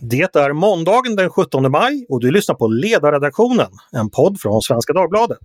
Det är måndagen den 17 maj och du lyssnar på Ledarredaktionen, en podd från Svenska Dagbladet.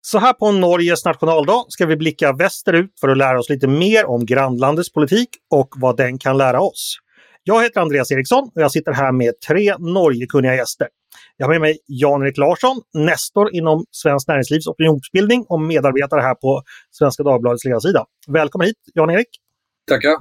Så här på Norges nationaldag ska vi blicka västerut för att lära oss lite mer om grannlandets politik och vad den kan lära oss. Jag heter Andreas Eriksson och jag sitter här med tre Norgekunniga gäster. Jag har med mig Jan-Erik Larsson, nestor inom Svenskt Näringslivs opinionsbildning och medarbetare här på Svenska Dagbladets ledarsida. Välkommen hit Jan-Erik! Tackar!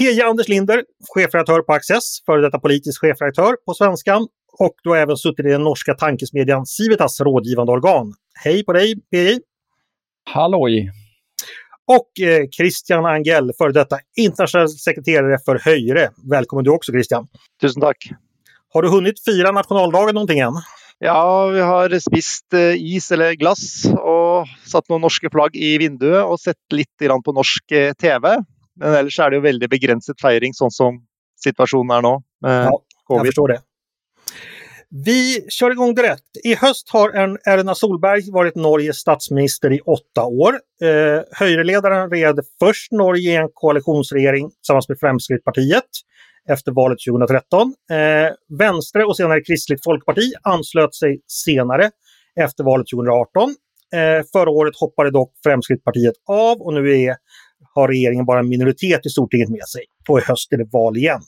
PJ Anders Linder, chefredaktör på Access, före detta politisk chefredaktör på Svenskan och du har även suttit i den norska tankesmedjan Civitas rådgivande organ. Hej på dig PJ! Halloj! Och eh, Christian Angell, före detta internationell sekreterare för Höyre. Välkommen du också Christian! Tusen tack! Har du hunnit fira nationaldagen någonting än? Ja, vi har spist eh, is eller glass och satt några norska flagg i vinduet och sett lite grann på norsk eh, TV. Men ellers är det ju väldigt begränsad firing, sån som situationen är nu. Med ja, jag förstår det. Vi kör igång direkt. I höst har Erna Solberg varit Norges statsminister i åtta år. Eh, Höyreledaren red först Norge i en koalitionsregering tillsammans med Fremskrittspartiet efter valet 2013. Eh, Vänstre och senare Kristligt Folkparti anslöt sig senare efter valet 2018. Eh, förra året hoppade dock Fremskrittspartiet av och nu är, har regeringen bara en minoritet i Stortinget med sig. Och i höst är det val igen.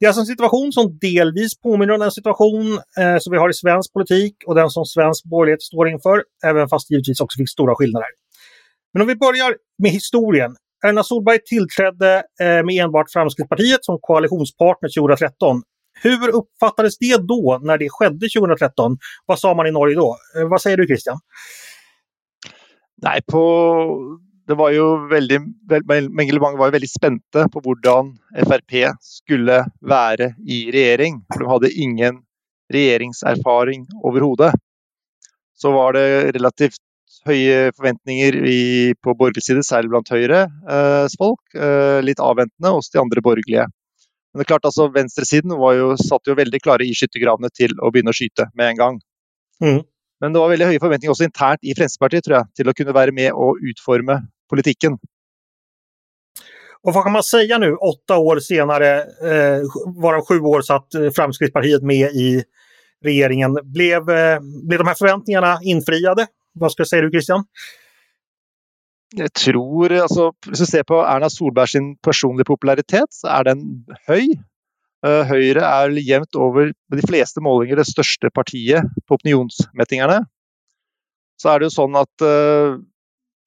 Det är alltså en situation som delvis påminner om den situation eh, som vi har i svensk politik och den som svensk borgerlighet står inför, även fast givetvis också finns stora skillnader. Men om vi börjar med historien. Erna Solberg tillträdde eh, med enbart Framskrittspartiet som koalitionspartner 2013. Hur uppfattades det då när det skedde 2013? Vad sa man i Norge då? Eh, vad säger du Christian? Nej, på det var ju väldigt, mange var ju väldigt spända på hur FRP skulle vara i regering. de hade ingen regeringserfaring överhuvudtaget. Så var det relativt höga förväntningar i, på borgerlig sida, särskilt bland Høyre-folk. Eh, lite avväntande hos de andra borgerliga. Men det är klart, alltså, vänstersidan var ju, satt ju väldigt klara i skyttegravene till att börja skjuta med en gång. Mm. Men det var väldigt höga förväntningar också internt i Fremskrittspartiet tror jag, till att kunna vara med och utforma politiken. Och vad kan man säga nu, åtta år senare, eh, varav sju år satt eh, Fremskrittspartiet med i regeringen. Blev, eh, blev de här förväntningarna infriade? Vad ska säga du Christian? Jag tror, alltså, om du ser på Erna Solbergs personliga popularitet så är den hög. Uh, Høyre är jämnt över de flesta målinger det största partiet på opinionsmätningarna. Så är det ju så att uh,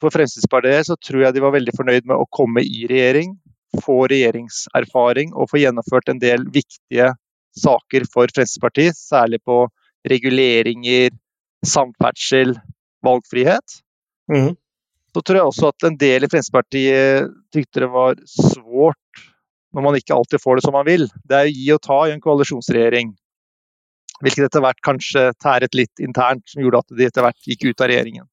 för Fremskrittspartiet så tror jag de var väldigt förnöjda med att komma i regering, få regeringserfaring och få genomfört en del viktiga saker för Fremskrittspartiet, särskilt på regleringar, samfärdsel, valfrihet. Mm. Så tror jag också att en del i Fremskrittspartiet tyckte det var svårt när man inte alltid får det som man vill. Det är ge och ta i en koalitionsregering. Vilket efterhvert kanske täret lite internt som gjorde att de efterhvert gick ut av regeringen.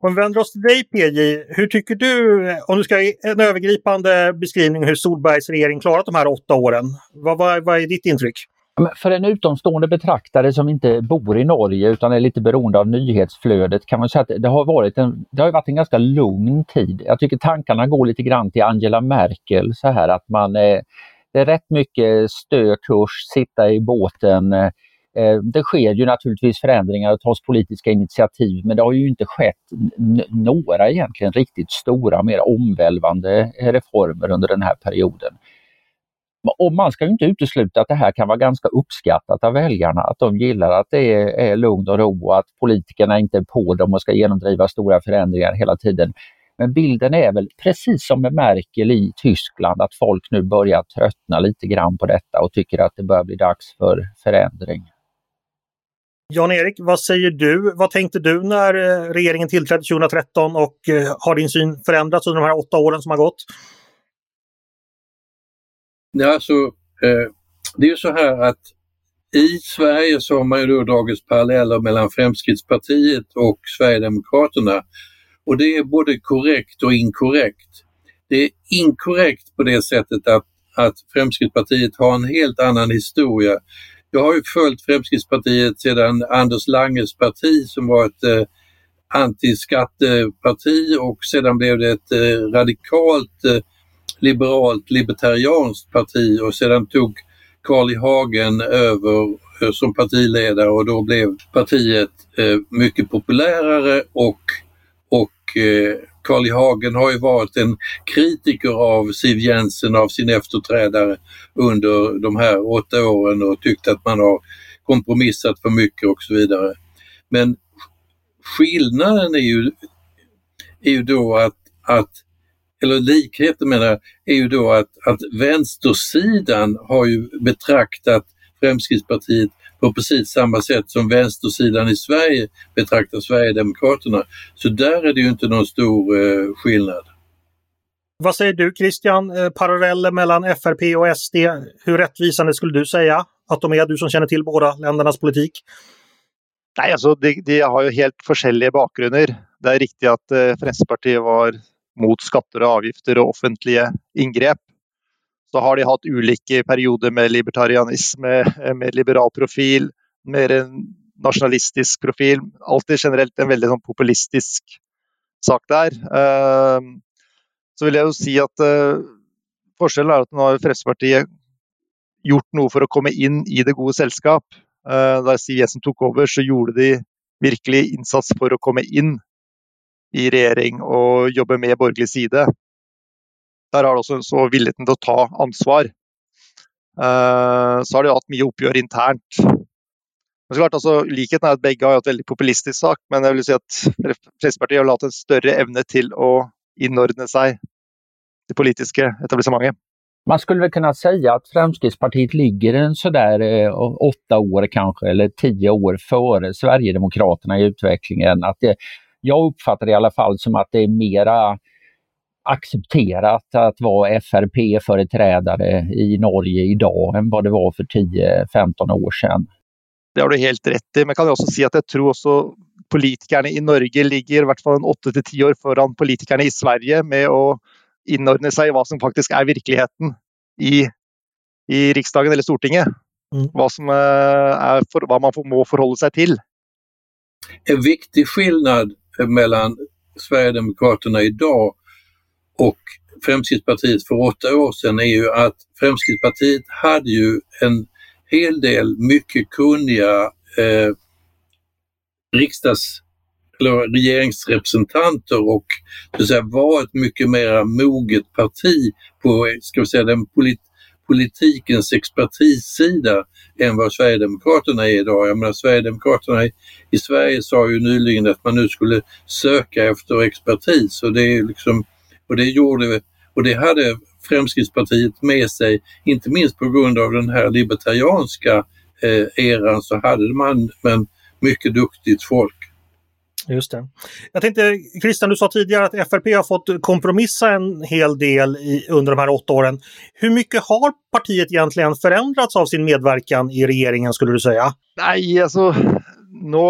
Om vi vänder oss till dig PJ, hur tycker du, om du ska ge en övergripande beskrivning hur Solbergs regering klarat de här åtta åren, vad, vad, vad är ditt intryck? För en utomstående betraktare som inte bor i Norge utan är lite beroende av nyhetsflödet kan man säga att det har varit en, det har varit en ganska lugn tid. Jag tycker tankarna går lite grann till Angela Merkel så här att man eh, det är rätt mycket stökurs, sitta i båten, eh, Eh, det sker ju naturligtvis förändringar och tas politiska initiativ men det har ju inte skett några egentligen riktigt stora, mer omvälvande reformer under den här perioden. Och man ska inte utesluta att det här kan vara ganska uppskattat av väljarna, att de gillar att det är, är lugn och ro och att politikerna inte är på dem och ska genomdriva stora förändringar hela tiden. Men bilden är väl precis som med Merkel i Tyskland att folk nu börjar tröttna lite grann på detta och tycker att det börjar bli dags för förändring. Jan-Erik, vad säger du? Vad tänkte du när eh, regeringen tillträdde 2013 och eh, har din syn förändrats under de här åtta åren som har gått? Ja, alltså, eh, det är ju så här att i Sverige så har man ju då dragit paralleller mellan Fremskrittspartiet och Sverigedemokraterna. Och det är både korrekt och inkorrekt. Det är inkorrekt på det sättet att, att Fremskrittspartiet har en helt annan historia jag har ju följt Fremskrittspartiet sedan Anders Langes parti som var ett eh, antiskatteparti och sedan blev det ett eh, radikalt eh, liberalt libertarianskt parti och sedan tog Carl I Hagen över eh, som partiledare och då blev partiet eh, mycket populärare och, och eh, Carl I Hagen har ju varit en kritiker av Siv Jensen, av sin efterträdare under de här åtta åren och tyckt att man har kompromissat för mycket och så vidare. Men skillnaden är ju, är ju då att, att eller likheten menar jag, är ju då att, att vänstersidan har ju betraktat Fremskrittspartiet på precis samma sätt som vänstersidan i Sverige betraktar Sverigedemokraterna. Så där är det ju inte någon stor eh, skillnad. Vad säger du Christian, eh, paralleller mellan FRP och SD, hur rättvisande skulle du säga att de är, du som känner till båda ländernas politik? Nej, alltså de, de har ju helt olika bakgrunder. Det är riktigt att eh, Fremskrittspartiet var mot skatter och avgifter och offentliga ingrepp. Så har de haft olika perioder med libertarianism, eh, med, liberal profil, med en nationalistisk profil. Alltid generellt en väldigt populistisk sak där. Ehm, så vill jag ju säga att uh, eh, forskjellen är att nu har Fremskrittspartiet gjort något för att komma in i det goda sällskapet. Uh, när Siv Jensen tog över så gjorde de virkelig insats för att komma in i regjering og jobbe med borgerlig side. Der har de også så villigheten til å ta ansvar. Eh, så har de hatt mye oppgjør internt. Men så klart, altså, Likheten er at begge har hatt veldig populistisk sak, men jeg vil si at Fremskrittspartiet har hatt en større evne til å innordne seg det politiska etablissemanget. Man skulle väl kunna säga att Fremskrittspartiet ligger en sådär eh, åtta år kanske, eller tio år före Sverigedemokraterna i utvecklingen. Att det, jag uppfattar det i alla fall som att det är mera accepterat att vara FRP-företrädare i Norge idag än vad det var för 10-15 år sedan. Det har du helt rätt i, men kan jag också säga att jag tror också politikerna i Norge ligger i hvert fall 8-10 år föran politikerna i Sverige med att inordna sig i vad som faktiskt är verkligheten i, i riksdagen eller Stortinget. Mm. Vad, som är för, vad man må förhålla sig till. En viktig skillnad mellan Sverigedemokraterna idag och Fremskrittspartiet för åtta år sedan är ju att Fremskrittspartiet hade ju en hel del mycket kunniga eh, riksdags eller regeringsrepresentanter och så att säga, var ett mycket mer moget parti på ska vi säga, den polit politikens expertissida än vad Sverigedemokraterna är idag. Jag menar Sverigedemokraterna i, i Sverige sa ju nyligen att man nu skulle söka efter expertis och det, är liksom, och det gjorde och det hade Fremskrittspartiet med sig, inte minst på grund av den här libertarianska eh, eran så hade man men mycket duktigt folk. Just det. Jag tänkte, Christian, du sa tidigare att FRP har fått kompromissa en hel del i, under de här åtta åren. Hur mycket har partiet egentligen förändrats av sin medverkan i regeringen skulle du säga? Nej, alltså nå,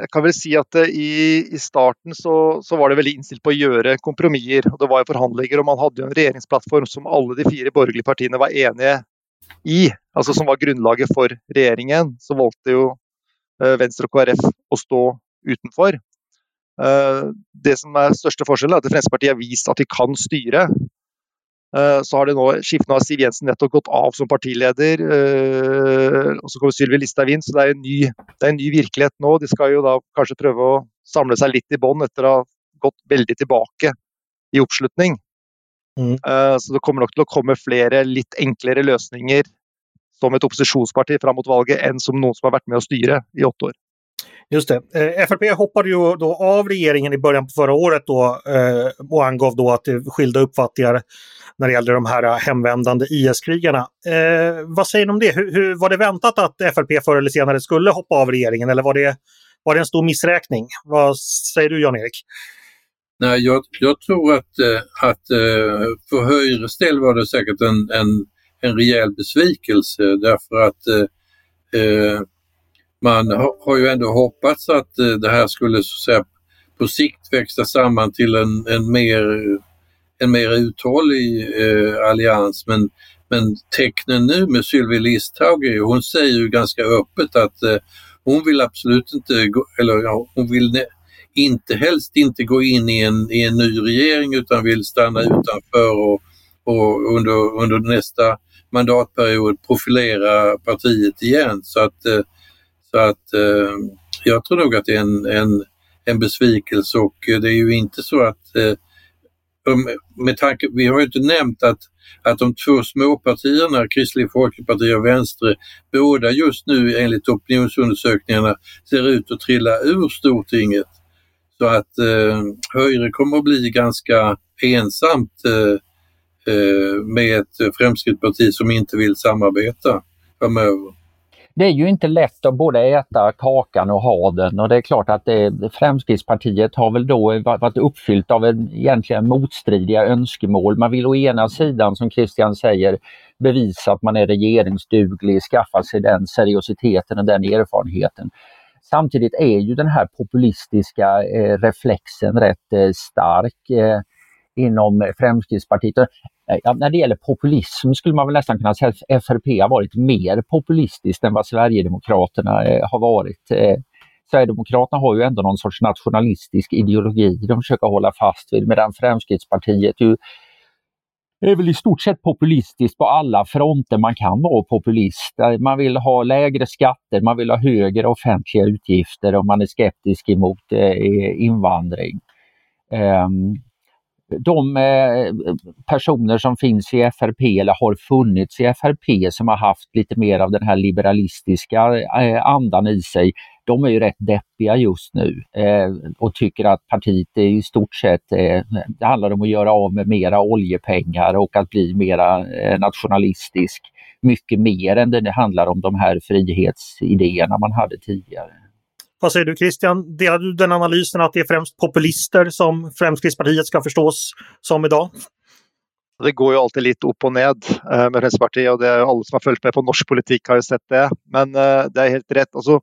Jeg kan väl säga att eh, i, i starten så, så var det väldigt inställt på att göra kompromisser. Det var jo förhandlingar och man hade en regeringsplattform som alla de fyra borgerliga partierna var eniga i. Alltså som var grunnlaget för regeringen. Så valde ju eh, Venstre Vänster och KrF att stå utenfor. Eh, det som er største forskjellen, er at Fremskrittspartiet har vist at de kan styre. Eh, så har det nå, Skiftende har Siv Jensen nettopp gått av som partileder. Eh, og Så kommer Sylvi Listhaug inn, så det er, en ny, det er en ny virkelighet nå. De skal jo da kanskje prøve å samle seg litt i bånd etter å ha gått veldig tilbake i oppslutning. Mm. Så det kommer nok til å komme flere litt enklere løsninger som ett oppositionsparti fram mot valget enn som noen som har vært med å styre i åtte år. Just det. Eh, FRP hoppade ju då av regeringen i början på förra året då, eh, och angav då att det skilda uppfattningar när det gällde de här eh, hemvändande IS-krigarna. Eh, vad säger ni om det? Hur, hur, var det väntat att FRP förr eller senare skulle hoppa av regeringen eller var det, var det en stor missräkning? Vad säger du Jan-Erik? Nej, jag, jag, tror att, eh, att eh, för Höyres del var det säkert en, en, en rejäl besvikelse därför att eh, man har ju ändå hoppats att eh, det här skulle så att säga, på sikt växa samman till en, en, mer, en mer uthållig eh, allians men, men tecknen nu med Sylvie Listhaug, hon säger ju ganska öppet att eh, hon vill absolut inte, gå, eller ja, hon vill inte helst inte gå in i en, i en ny regering utan vill stanna utanför och, och under, under nästa mandatperiod profilera partiet igen. Så att, eh, så att eh, jag tror nog att det är en, en, en besvikelse och det är ju inte så att eh, med tanke, vi har ju inte nämnt att, att de två småpartierna, Kristelig Folkeparti och Venstre, båda just nu enligt opinionsundersökningarna ser ut att trilla ur Stortinget. Så att eh, Höyre kommer att bli ganska ensamt eh, eh, med ett parti som inte vill samarbeta framöver. Det är ju inte lätt att både äta kakan och ha den och det är klart att det, Fremskrittspartiet har väl då varit uppfyllt av en, egentligen motstridiga önskemål. Man vill å ena sidan, som Christian säger, bevisa att man är regeringsduglig, skaffa sig den seriositeten och den erfarenheten. Samtidigt är ju den här populistiska eh, reflexen rätt eh, stark eh, inom Fremskrittspartiet. Eh, ja, när det gäller populism skulle man väl nästan kunna säga att FRP har varit mer populistiskt än vad Sverigedemokraterna eh, har varit. Eh, Sverigedemokraterna har ju ändå någon sorts nationalistisk ideologi de försöker hålla fast vid medan Fremskrittspartiet ju är väl i stort sett populistiskt på alla fronter man kan vara populist. Eh, man vill ha lägre skatter, man vill ha högre offentliga utgifter och man är skeptisk emot eh, invandring. Um, de eh, personer som finns i FRP eller har funnits i FRP som har haft lite mer av den här liberalistiska eh, andan i sig, de är ju rätt deppiga just nu eh, och tycker att partiet är i stort sett, det handlar om att göra av med mera oljepengar och att bli mera nationalistisk. Mycket mer än det handlar om de här frihetsidéerna man hade tidigare. Vad säger du Christian? Delar du den analysen att det är främst populister som Fremskrittspartiet ska förstås som idag? Det går ju alltid lite upp och ned eh, med Fremskrittspartiet och det är alla som har följt med på norsk politik har ju sett det. Men eh, det är helt rätt. Alltså,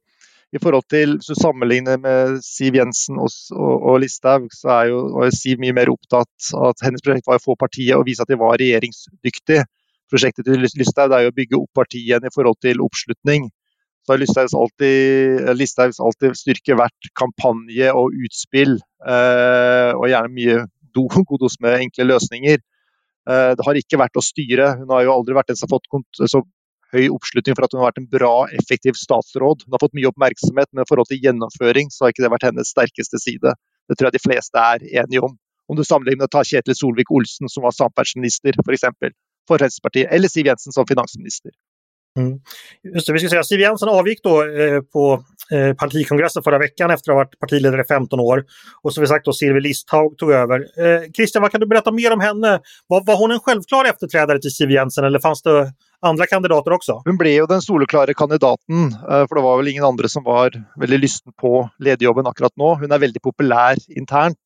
I förhållande till, så sammanlignar med Siv Jensen och, och, och Listhaug så är ju, var Siv mycket mer upptatt av att hennes projekt var att få partiet och visa att det var regeringsdyktigt. Projektet till Listhaug är ju att bygga upp partiet i förhållande till uppslutning så har Listhaugs alltid, Listhaugs alltid styrke vært kampanje og utspill, eh, og gjerne mye do, godos med enkle løsninger. Eh, det har ikke vært å styre. Hun har jo aldri vært den som har fått så høy oppslutning for at hun har vært en bra, effektiv statsråd. Hun har fått mye oppmerksomhet, men i forhold til gjennomføring så har ikke det vært hennes sterkeste side. Det tror jeg de fleste er enige om. Om du sammenligner med å ta Kjetil Solvik-Olsen, som var samferdselsminister, f.eks. For, for Fremskrittspartiet, eller Siv Jensen som finansminister. Mm. Just det, vi ska säga Siv Jensen avgick då eh, på eh, partikongressen förra veckan efter att ha varit partiledare i 15 år. Och som vi sagt då Silvi Listhaug tog över. Eh, Christian, vad kan du berätta mer om henne? Var, var hon en självklar efterträdare till Siv Jensen eller fanns det andra kandidater också? Hon blev ju den solklara kandidaten, eh, för det var väl ingen andra som var väldigt lysten på ledjobben akkurat nu. Hon är väldigt populär internt.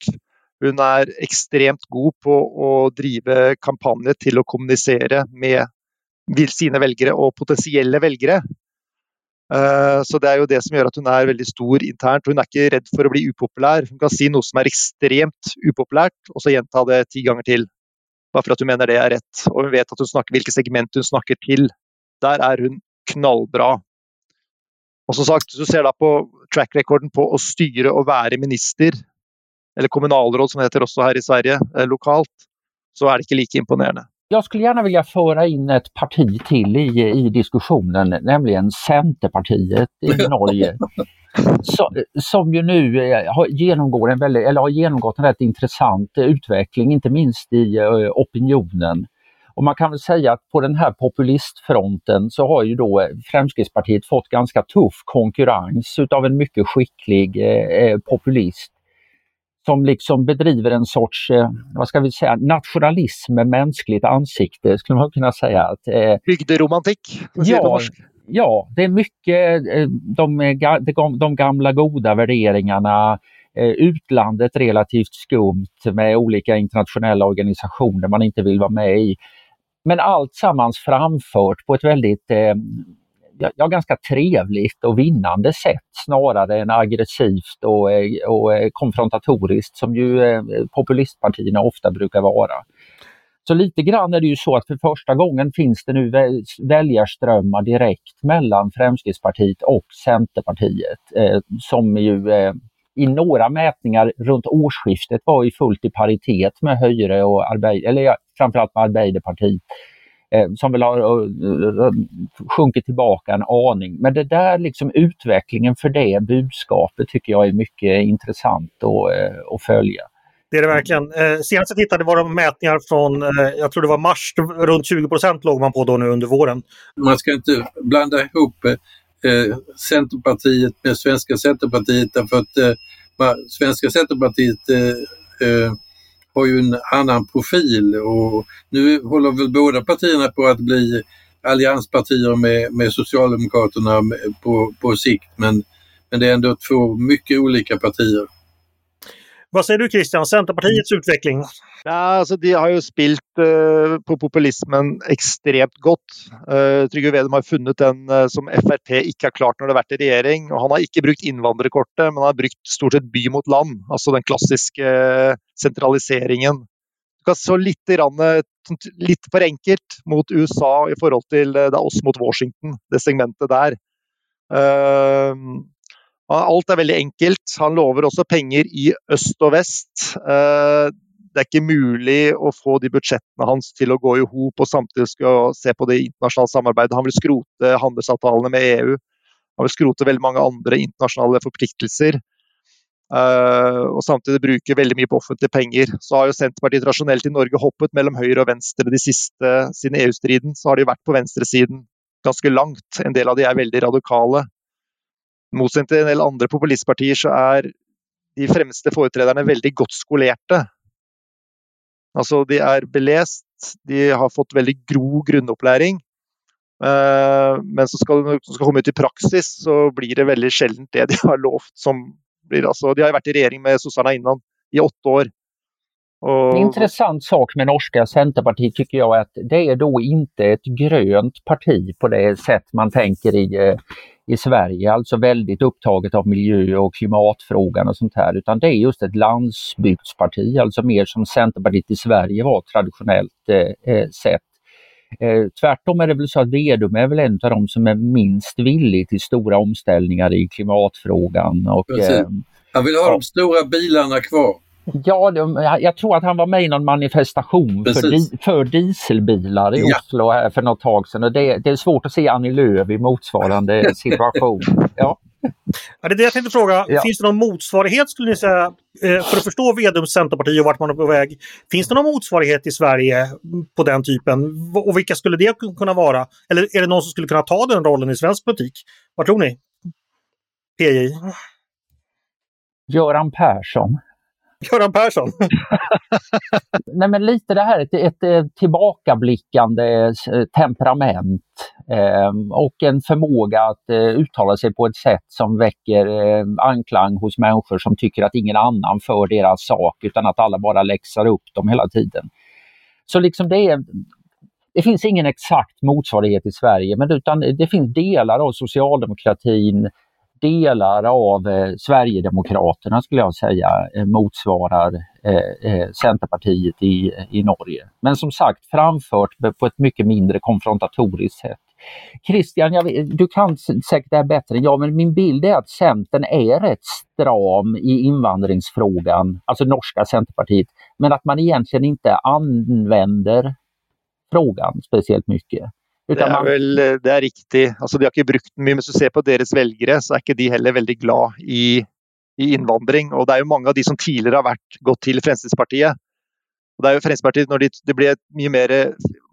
Hon är extremt god på att driva kampanjer till att kommunicera med sine velgere og potensielle velgere. Eh, så det er jo det som gjør at hun er veldig stor internt. Hun er ikke redd for å bli upopulær. Hun kan si noe som er ekstremt upopulært, og så gjenta det ti ganger til. Bare for at hun mener det er rett. Og hun vet at hun snakker, hvilket segment hun snakker til. Der er hun knallbra. Og som sagt, du ser da på track recorden på å styre og være minister, eller kommunalråd som det heter også her i Sverige, eh, lokalt, så er det ikke like imponerende. Jag skulle gärna vilja föra in ett parti till i, i diskussionen, nämligen Centerpartiet i Norge. Så, som ju nu eh, har, genomgår en väldigt, eller har genomgått en rätt intressant utveckling, inte minst i uh, opinionen. Och man kan väl säga att på den här populistfronten så har ju då Fremskrittspartiet fått ganska tuff konkurrens utav en mycket skicklig eh, populist som liksom bedriver en sorts, eh, vad ska vi säga, nationalism med mänskligt ansikte skulle man kunna säga. Att, eh, Bygderomantik? Ja, ja, det är mycket eh, de, de, de gamla goda värderingarna, eh, utlandet relativt skumt med olika internationella organisationer man inte vill vara med i. Men allt sammans framfört på ett väldigt eh, ja, ganska trevligt och vinnande sätt snarare än aggressivt och, eh, och eh, konfrontatoriskt som ju eh, populistpartierna ofta brukar vara. Så lite grann är det ju så att för första gången finns det nu väljarströmmar direkt mellan Fremskrittspartiet och Centerpartiet eh, som ju eh, i några mätningar runt årsskiftet var i fullt i paritet med Höjre och Arbeid, eller ja, framförallt med Arbeiderpartiet eh, som väl har uh, sjunkit tillbaka en aning. Men det där liksom utvecklingen för det budskapet tycker jag är mycket intressant att, att följa. Det är det verkligen. Eh, senast jag tittade var det mätningar från, eh, jag tror det var mars, runt 20 procent låg man på då nu under våren. Man ska inte blanda ihop eh, Centerpartiet med Svenska Centerpartiet därför att eh, Svenska Centerpartiet eh, eh, har ju en annan profil och nu håller väl båda partierna på att bli allianspartier med, med Socialdemokraterna på, på sikt men, men det är ändå två mycket olika partier. Vad säger du Christian, Centerpartiets mm. utveckling? Ja, alltså, de har ju spilt uh, på populismen extremt gott. Uh, Trygve Vedum har funnet den uh, som Frp inte har klart när det har varit i regering. Och han har inte brukt invandrarkortet, men han har brukt stort sett by mot land. Alltså den klassiska centraliseringen. Du kan så lite, rann, lite för enkelt mot USA i förhållande till det oss mot Washington, det segmentet där. Uh, Alt er veldig enkelt. Han lover også penger i øst og vest. Eh, det er ikke mulig å få de budsjettene hans til å gå i hop og samtidig skal se på det internasjonale samarbeidet. Han vil skrote handelsavtalene med EU. Han vil skrote veldig mange andre internasjonale forpliktelser. Eh, og samtidig bruke veldig mye på offentlige penger. Så har jo Senterpartiet tradisjonelt i Norge hoppet mellom høyre og venstre de siste siden EU-striden. Så har de vært på venstresiden ganske langt. En del av de er veldig radikale motsetning til en del andre populistpartier, så er de fremste foretrederne veldig godt skolerte. Altså, de er belest, de har fått veldig gro grunnopplæring. Eh, men så skal, når de skal komme ut i praksis, så blir det veldig sjelden det de har lovt. Som blir, altså, de har vært i regjering med sossarna innan i åtte år. En intressant sak med norska Centerpartiet tycker jag är att det är då inte ett grönt parti på det sätt man tänker i, eh, i Sverige, alltså väldigt upptaget av miljö och klimatfrågan och sånt här, utan det är just ett landsbygdsparti, alltså mer som Centerpartiet i Sverige var traditionellt eh, eh sett. Eh, tvärtom är det väl så att Vedum är väl en av de som är minst villig till stora omställningar i klimatfrågan. Och, eh, Han vill ha ja. de stora bilarna kvar. Ja, jag tror att han var med i någon manifestation för, di för, dieselbilar i ja. Oslo här för något tag sedan. Och det, det, är svårt att se Annie Lööf i motsvarande situation. Ja. Ja, det är det jag tänkte fråga. Ja. Finns det någon motsvarighet skulle ni säga, eh, för att förstå Vedums Centerparti och vart man är på väg. Finns det någon motsvarighet i Sverige på den typen? Och vilka skulle det kunna vara? Eller är det någon som skulle kunna ta den rollen i svensk politik? Vad tror ni? PJ? Göran Persson. Göran Persson? Nej men lite det här, ett, ett, tillbakablickande eh, temperament eh, och en förmåga att eh, uttala sig på ett sätt som väcker eh, anklang hos människor som tycker att ingen annan för deras sak utan att alla bara läxar upp dem hela tiden. Så liksom det är det finns ingen exakt motsvarighet i Sverige, men utan det finns delar av socialdemokratin delar av eh, Sverigedemokraterna skulle jag säga eh, motsvarar eh, eh, Centerpartiet i, i Norge. Men som sagt framfört på ett mycket mindre konfrontatoriskt sätt. Christian, jag, du kan säkert det här bättre än jag, men min bild är att Centern är rätt stram i invandringsfrågan, alltså norska Centerpartiet, men att man egentligen inte använder frågan speciellt mycket. Det er, vel, det er riktig. Altså, de har ikke brukt den mye, men hvis du ser på deres velgere, så er ikke de heller veldig glad i, i innvandring. Og det er jo mange av de som tidligere har vært, gått til Fremskrittspartiet. Og det er jo Fremskrittspartiet, når de, det ble mye mer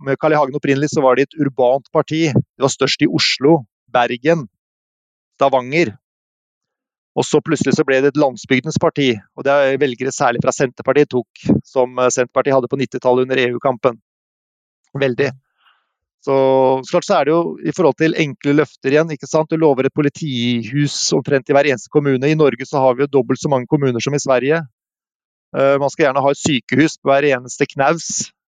Med Carl I. Hagen opprinnelig så var de et urbant parti. Det var størst i Oslo, Bergen, Stavanger. Og så plutselig så ble det et landsbygdens parti. Og det er velgere særlig fra Senterpartiet tok, som Senterpartiet hadde på 90-tallet under EU-kampen. Veldig. Så, klart så er det jo i forhold til enkle løfter igjen. ikke sant? Du lover et politihus omtrent i hver eneste kommune. I Norge så har vi jo dobbelt så mange kommuner som i Sverige. Uh, man skal gjerne ha et sykehus på hver eneste knaus.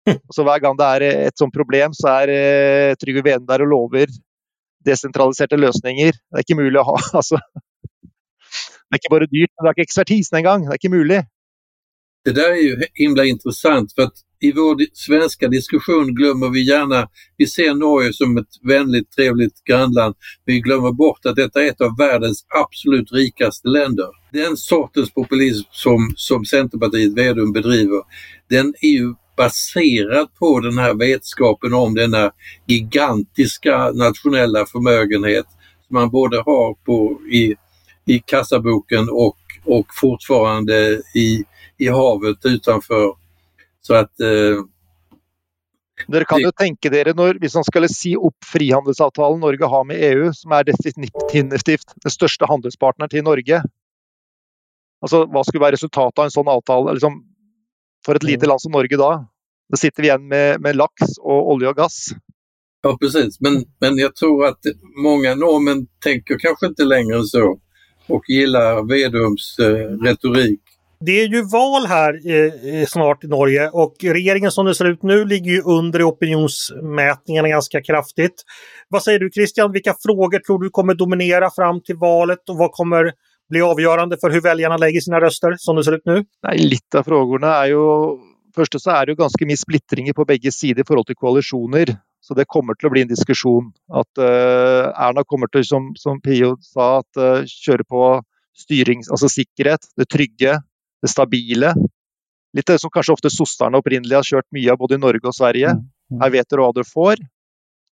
Så hver gang det er et sånt problem, så er uh, Trygve Vedum der og lover desentraliserte løsninger. Det er ikke mulig å ha. altså. Det er ikke bare dyrt, men det er ikke ekspertisen engang. Det er ikke mulig. Det där är ju himla intressant för att i vår svenska diskussion glömmer vi gärna, vi ser Norge som ett vänligt trevligt grannland, men vi glömmer bort att detta är ett av världens absolut rikaste länder. Den sortens populism som, som Centerpartiet Vedum bedriver, den är ju baserad på den här vetskapen om denna gigantiska nationella förmögenhet som man både har på, i, i kassaboken och, och fortfarande i, i havet utanför. Så att eh, Dere kan jo tenke dere når, Hvis man skulle si opp frihandelsavtalen Norge har med EU, som er definitivt den største handelspartneren til Norge altså Hva skulle være resultatet av en sånn avtale liksom, for et lite mm. land som Norge da? Da sitter vi igjen med, med lax och olja och gas. Ja precis, men, men jag tror att många norrmän tänker kanske inte längre så och gillar Vedums eh, retorik. Det är ju val här eh, snart i Norge och regeringen som det ser ut nu ligger ju under i opinionsmätningarna ganska kraftigt. Vad säger du Christian, vilka frågor tror du kommer dominera fram till valet och vad kommer bli avgörande för hur väljarna lägger sina röster som det ser ut nu? Nej, lite av frågorna är ju först så är det ju ganska mycket splittring på bägge sidor i förhållande till koalitioner. Så det kommer att bli en diskussion. Att uh, Erna kommer till, som, som Pio sa, att uh, köra på styrning, alltså säkerhet, det trygga det stabile. Litt det som kanskje ofte sosserne opprinnelig har kjørt mye av både i Norge og Sverige. Mm, mm. Her vet dere hva dere får.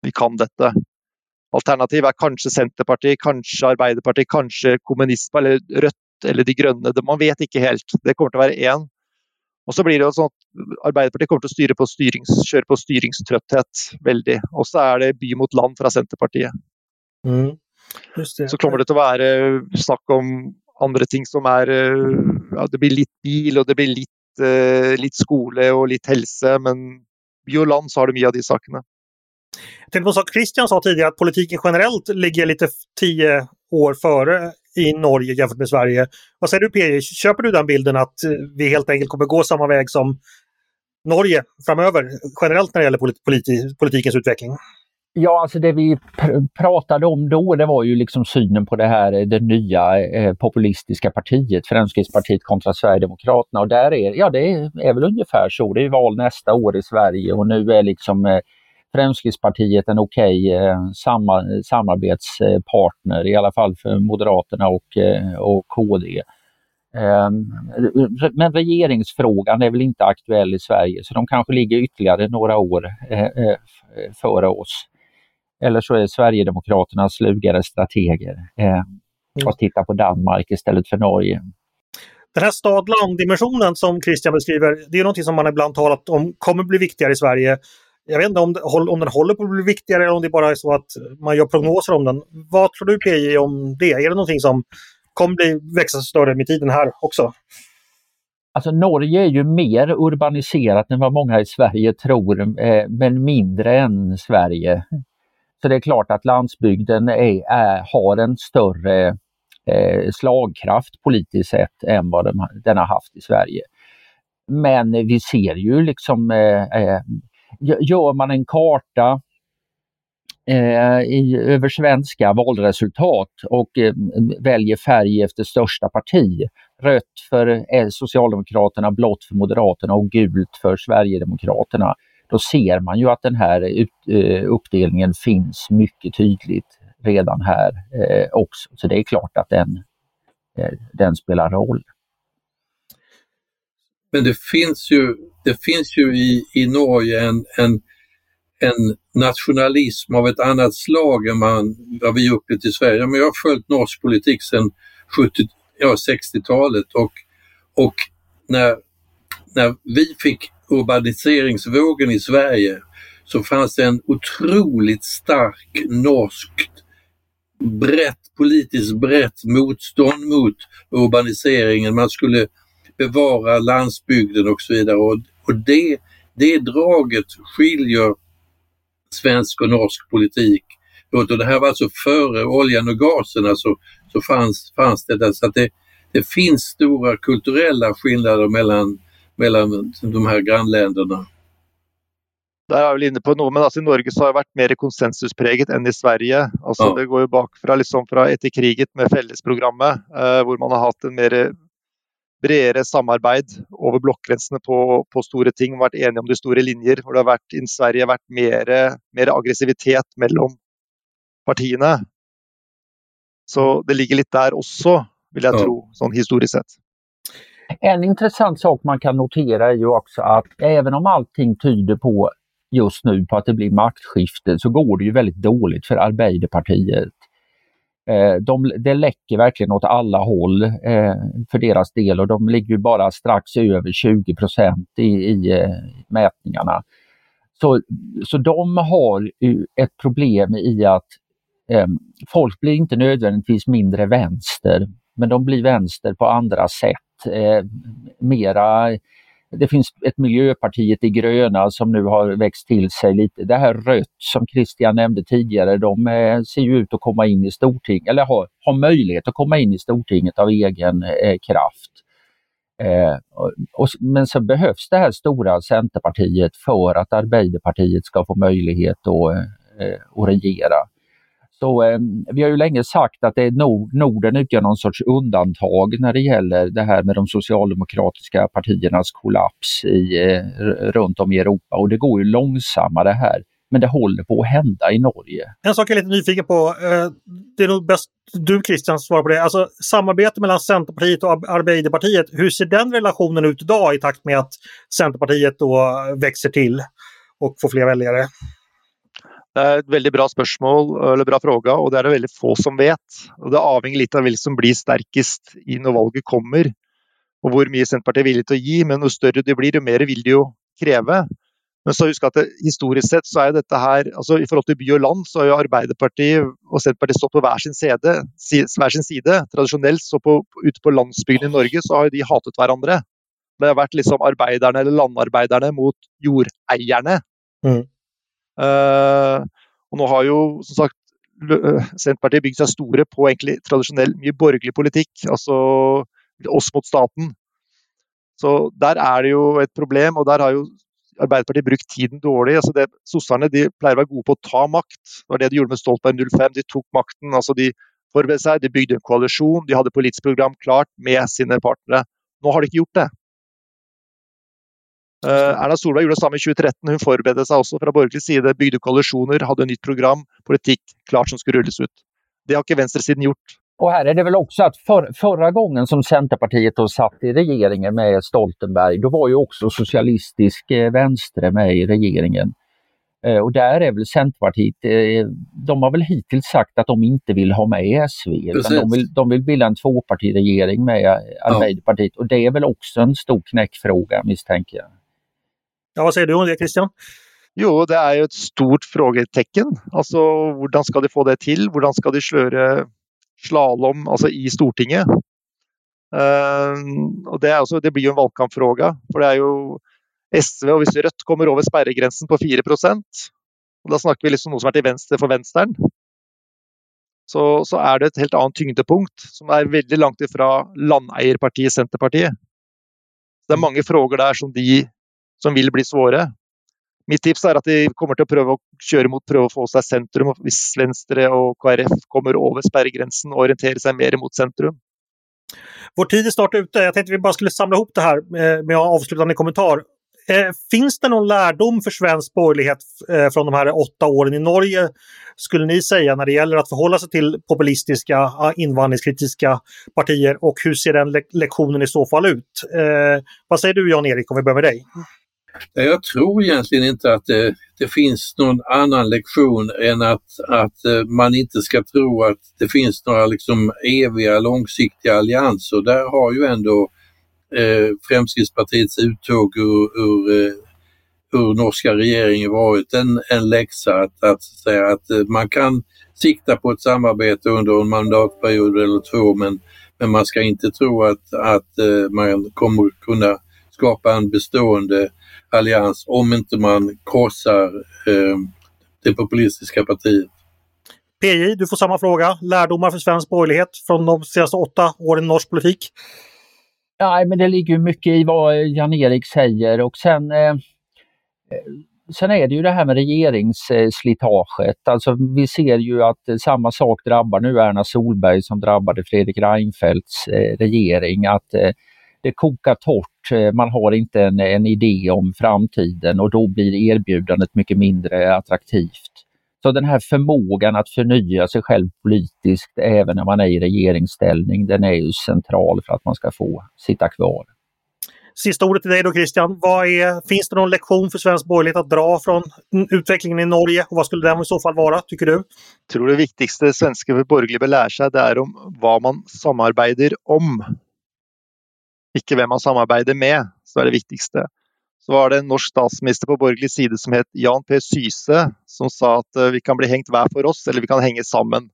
Vi kan dette. Alternativ er kanskje Senterpartiet, kanskje Arbeiderpartiet, kanskje kommunisme eller Rødt eller De Grønne. Man vet ikke helt. Det kommer til å være én. Og så blir det jo sånn at Arbeiderpartiet kommer til å styre på styrings, kjøre på styringstrøtthet veldig. Og så er det by mot land fra Senterpartiet. Mm. Så kommer det til å være snakk om andre ting som er eh, ja, Det blir litt bil, og det blir litt, uh, litt skole og litt helse, men by och land så har det mye av de sakene. Jag tänkte på sak Christian sa tidigare att politiken generellt ligger lite tio år före i Norge jämfört med Sverige. Vad säger du PJ? Köper du den bilden att eh, vi helt enkelt kommer gå samma väg som Norge framöver generellt när det gäller politi politikens utveckling? Ja, alltså det vi pr pratade om då det var ju liksom synen på det här eh, det nya eh, populistiska partiet, Fremskrittspartiet kontra Sverigedemokraterna och där är, ja det är, är väl ungefär så. Det är val nästa år i Sverige och nu är liksom eh, Fremskrittspartiet en okej eh, okay, eh, samarbetspartner, i alla fall för Moderaterna och, eh, och KD. Ehm, men regeringsfrågan är väl inte aktuell i Sverige så de kanske ligger ytterligare några år eh, eh före oss. Eller så är Sverigedemokraterna slugare strateger och mm. tittar på Danmark istället för Norge. Den här stad-land-dimensionen som Christian beskriver, det är något som man ibland talat om kommer bli viktigare i Sverige jag vet inte om, om den håller på att bli viktigare eller om det bara är så att man gör prognoser om den. Vad tror du PJ om det? Är det någonting som kommer bli växa större med tiden här också? Alltså Norge är ju mer urbaniserat än vad många i Sverige tror, eh, men mindre än Sverige. Så det är klart att landsbygden är, är, har en större eh, slagkraft politiskt sett än vad den, den, har haft i Sverige. Men vi ser ju liksom eh, eh gör man en karta eh, i, över svenska valresultat och eh, väljer färg efter största parti. Rött för eh, Socialdemokraterna, blått för Moderaterna och gult för Sverigedemokraterna. Då ser man ju att den här ut, eh, uppdelningen finns mycket tydligt redan här eh, också. Så det är klart att den, eh, den spelar roll. Men det finns ju, det finns ju i, i Norge en, en, en nationalism av ett annat slag än man, vad vi upplevt i Sverige. Men jag har följt norsk politik sedan 70, ja, 60-talet och, och när, när vi fick urbaniseringsvågen i Sverige så fanns det en otroligt stark norskt brett, politiskt brett motstånd mot urbaniseringen. Man skulle bevara landsbygden och så vidare. Och, och det, det draget skiljer svensk och norsk politik Och det här var alltså före oljan och gasen, alltså, så fanns, fanns det där. Så att det, det finns stora kulturella skillnader mellan, mellan de här grannländerna. Der er vel inne på noe, men altså I Norge så har det vært mer konsensuspreget enn i Sverige. Altså ja. Det går jo bakfra liksom fra etter krigen med fellesprogrammet, eh, hvor man har hatt en mer bredere samarbeid over blokkgrensene på, på, store ting, vært enige om de store linjer. Hvor det har vært, i Sverige vært mer, mer aggressivitet mellom partiene. Så det ligger litt der også, vill jag ja. tro, historiskt sett. En intressant sak man kan notera är ju också att även om allting tyder på just nu på att det blir maktskifte så går det ju väldigt dåligt för Arbeiderpartiet. Eh, de, det läcker verkligen åt alla håll eh, för deras del och de ligger ju bara strax över 20 i, i eh, mätningarna. Så, så de har ett problem i att eh, folk blir inte nödvändigtvis mindre vänster, men de blir vänster på andra sätt. Eh, mera det finns ett Miljöpartiet i gröna som nu har växt till sig lite. Det här rött som Christian nämnde tidigare, de eh, ser ju ut att komma in i Stortinget, eller har, har möjlighet att komma in i Stortinget av egen eh, kraft. Eh, och, men så behövs det här stora Centerpartiet för att Arbeiderpartiet ska få möjlighet att, eh, att regera. Och, eh, vi har ju länge sagt att det är Nord, Norden utgör någon sorts undantag när det gäller det här med de socialdemokratiska partiernas kollaps i, eh, runt om i Europa och det går ju långsammare här. Men det håller på att hända i Norge. En sak jag är lite nyfiken på, eh, det är nog bäst du Christian svarar på det. Alltså samarbete mellan Centerpartiet och Arbeiderpartiet, hur ser den relationen ut idag i takt med att Centerpartiet då växer till och får fler väljare? Det er et veldig bra spørsmål, eller bra fråga, og det er det veldig få som vet. Og Det avhenger litt av hvem som blir sterkest i når valget kommer, og hvor mye Senterpartiet er villig til å gi. Men jo større de blir, jo mer vil de jo kreve. Men så husk at det, historisk sett så er jo dette her altså I forhold til by og land så har jo Arbeiderpartiet og Senterpartiet stått på hver sin, side, hver sin side. Tradisjonelt så på, ute på landsbygden i Norge så har de hatet hverandre. Det har vært liksom arbeiderne eller landarbeiderne mot jordeierne. Mm. Eh, og nå har jo som sagt eh, Senterpartiet bygd seg store på egentlig tradisjonell mye borgerlig politikk, altså oss mot staten. Så der er det jo et problem, og der har jo Arbeiderpartiet brukt tiden dårlig. altså det, Sosserne de pleier å være gode på å ta makt. Det var det de gjorde med Stoltenberg 05. De tok makten. altså De forberedte seg, de bygde en koalisjon, de hadde politisk program klart med sine partnere. Nå har de ikke gjort det. Eh, Erna Solberg gjorde det samme i 2013. Hun forberedte seg også fra borgerlig side, bygde koalisjoner, hadde nytt program, politikk klart som skulle rulles ut. Det har ikke venstresiden gjort. Och här är det väl också att för, förra gången som Centerpartiet då satt i regeringen med Stoltenberg, då var ju också Socialistisk eh, Vänstre med i regeringen. Eh, och där är väl Centerpartiet, eh, de har väl hittills sagt att de inte vill ha med SV, utan de vill, de vill bilda en tvåpartiregering med Arbeiderpartiet. Ja. Och det är väl också en stor knäckfråga misstänker jag. Ja, vad säger du om det Christian? Jo, det är ju ett stort frågetecken. Alltså, hur ska de få det till? Hur ska de köra slalom alltså, i Stortinget? Uh, och det, også, alltså, det, blir ju en valkampfråga, för det är ju... SV, och om Rött kommer över spärregränsen på 4 och då snackar vi liksom något som är till vänster för vänstern. så, så är det ett helt annan tyngdepunkt, som är väldigt långt ifrån landeierpartiet Centerpartiet. Det är många frågor där som de som vil bli svåre. Mitt tips er at de kommer til å prøve å kjøre mot prøve å få seg sentrum. Hvis Venstre og KrF kommer over sperregrensen og orienterer seg mer mot sentrum. Vår tid är snart ute. Jag tänkte vi bara skulle samla ihop det här med en avslutande kommentar. Eh, finns det någon lärdom för svensk borgerlighet eh, från de här åtta åren i Norge, skulle ni säga, när det gäller att förhålla sig till populistiska eh, invandringskritiska partier och hur ser den le lektionen i så fall ut? Vad säger du Jan-Erik om vi börjar med dig? Jag tror egentligen inte att det, det, finns någon annan lektion än att, att eh, man inte ska tro att det finns några liksom eviga långsiktiga allianser. Där har ju ändå eh, Fremskrittspartiets uttåg ur, ur, eh, ur norska regeringen varit en, en läxa att, att säga att eh, man kan sikta på ett samarbete under en mandatperiod eller två men, men man ska inte tro att, att man kommer kunna skapa en bestående allians om inte man krossar eh, det populistiska partiet. PJ, du får samma fråga. Lärdomar för svensk borgerlighet från de senaste åtta åren i norsk politik? Nej, men det ligger mycket i vad Jan-Erik säger och sen eh, Sen är det ju det här med regeringsslitaget. Alltså vi ser ju att samma sak drabbar nu Erna Solberg som drabbade Fredrik Reinfeldts eh, regering. Att eh, det kokar torrt, eh, man har inte en, en idé om framtiden och då blir erbjudandet mycket mindre attraktivt. Så den här förmågan att förnya sig själv politiskt även när man är i regeringsställning, den är ju central för att man ska få sitta kvar. Sista ordet till dig då Christian. Vad är, finns det någon lektion för svensk borgerlighet att dra från utvecklingen i Norge och vad skulle den i så fall vara, tycker du? Jag tror det viktigaste svenska borgerliga bör lära sig det är om vad man samarbetar om. Inte vem man samarbetar med, så är det viktigaste. Så var det en norsk statsminister på borgerlig sida som hette Jan P Syse som sa att eh, vi kan bli hängt var för oss eller vi kan hänga samman.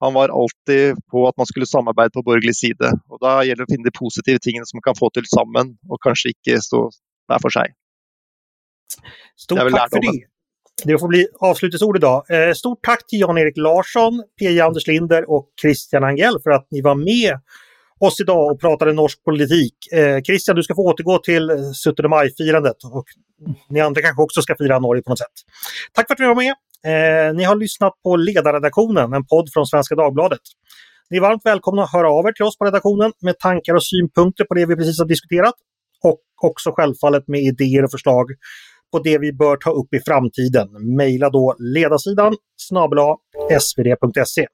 Han var alltid på att man skulle samarbeta på borgerlig sida och då gäller det att finna de positiva tingen som man kan få till samman och kanske inte stå var för sig. Stort tack för det. Det får bli avslutningsord idag. Eh, stort tack till Jan-Erik Larsson, P.J. Anders Linder och Christian Angell för att ni var med oss idag och pratade norsk politik. Eh, Christian, du ska få återgå till 17 maj-firandet och ni andra kanske också ska fira Norge på något sätt. Tack för att ni var med. Eh, ni har lyssnat på Ledarredaktionen, en podd från Svenska Dagbladet. Ni är varmt välkomna att höra av er till oss på redaktionen med tankar och synpunkter på det vi precis har diskuterat och också självfallet med idéer och förslag på det vi bör ta upp i framtiden. Mejla då ledarsidan snabel svd.se.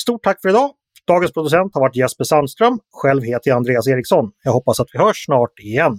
Stort tack för idag! Dagens producent har varit Jesper Sandström. Själv heter jag Andreas Eriksson. Jag hoppas att vi hörs snart igen.